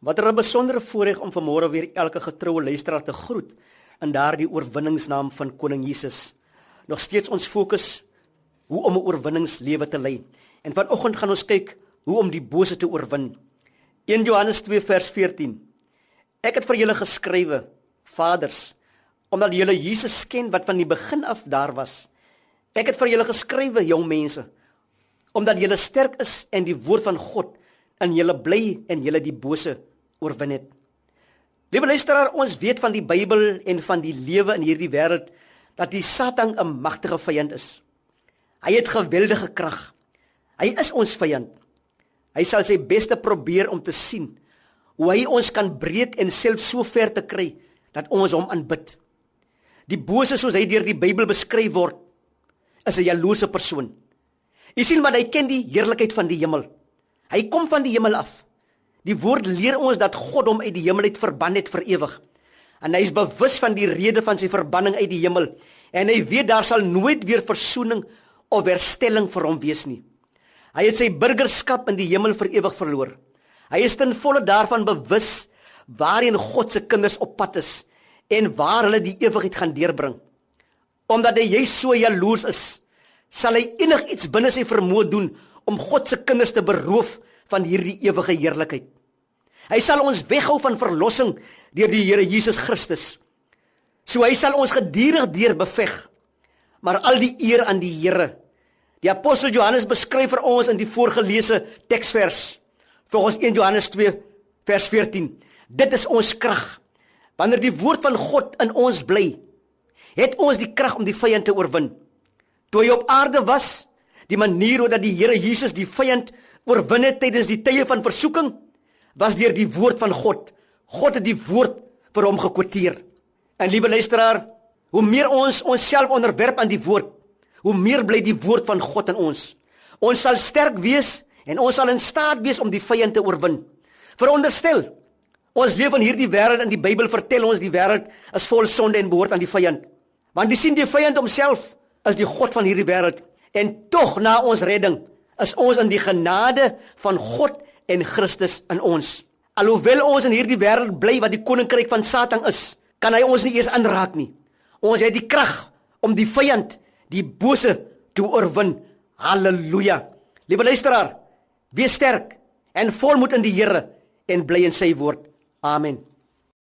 Wat 'n besondere voorreg om vanmôre weer elke getroue luisteraar te groet in daardie oorwinningsnaam van Koning Jesus. Nog steeds ons fokus hoe om 'n oorwinningslewe te lei. En vanoggend gaan ons kyk hoe om die bose te oorwin. 1 Johannes 2 vers 14. Ek het vir julle geskrywe, vaders, omdat julle Jesus ken wat van die begin af daar was. Ek het vir julle geskrywe, jong mense, omdat julle sterk is en die woord van God in julle bly en julle die bose oorwin het. Liewe luisteraar, ons weet van die Bybel en van die lewe in hierdie wêreld dat die Satan 'n magtige vyand is. Hy het geweldige krag. Hy is ons vyand. Hy sal sy beste probeer om te sien hoe hy ons kan breek en self so ver te kry dat ons hom aanbid. Die bose soos hy deur die Bybel beskryf word, is 'n jaloerse persoon. Jy sien maar hy ken die heerlikheid van die hemel. Hy kom van die hemel af. Die woord leer ons dat God hom uit die hemel uit verban het vir ewig. En hy is bewus van die rede van sy verbanning uit die hemel en hy weet daar sal nooit weer verzoening of herstelling vir hom wees nie. Hy het sy burgerskap in die hemel vir ewig verloor. Hy is ten volle daarvan bewus waarheen God se kinders op pad is en waar hulle die ewigheid gaan deurbring. Omdat hy so jaloers is, sal hy enigiets binne sy vermoë doen om God se kinders te beroof van hierdie ewige heerlikheid. Hy sal ons weghou van verlossing deur die Here Jesus Christus. So hy sal ons gedurig deur beveg. Maar al die eer aan die Here. Die apostel Johannes beskryf vir ons in die voorgelese teksvers volgens 1 Johannes 2 vers 14. Dit is ons krag. Wanneer die woord van God in ons bly, het ons die krag om die vyand te oorwin. Toe hy op aarde was, die manier hoe dat die Here Jesus die vyand oorwin het tydens die tye van versoeking was deur die woord van God. God het die woord vir hom gekwoteer. En liewe luisteraar, hoe meer ons onsself onderwerp aan die woord, hoe meer bly die woord van God in ons. Ons sal sterk wees en ons sal in staat wees om die vyand te oorwin. Veronderstel, ons leef in hierdie wêreld en die Bybel vertel ons die wêreld is vol sonde en behoort aan die vyand. Want die sien die vyand homself as die god van hierdie wêreld en tog na ons redding is ons in die genade van God en Christus in ons. Alhoewel ons in hierdie wêreld bly wat die koninkryk van Satan is, kan hy ons nie eers aanraak nie. Ons het die krag om die vyand, die bose te oorwin. Halleluja. Liewe luisteraar, wees sterk en volmoed in die Here en bly in sy woord. Amen.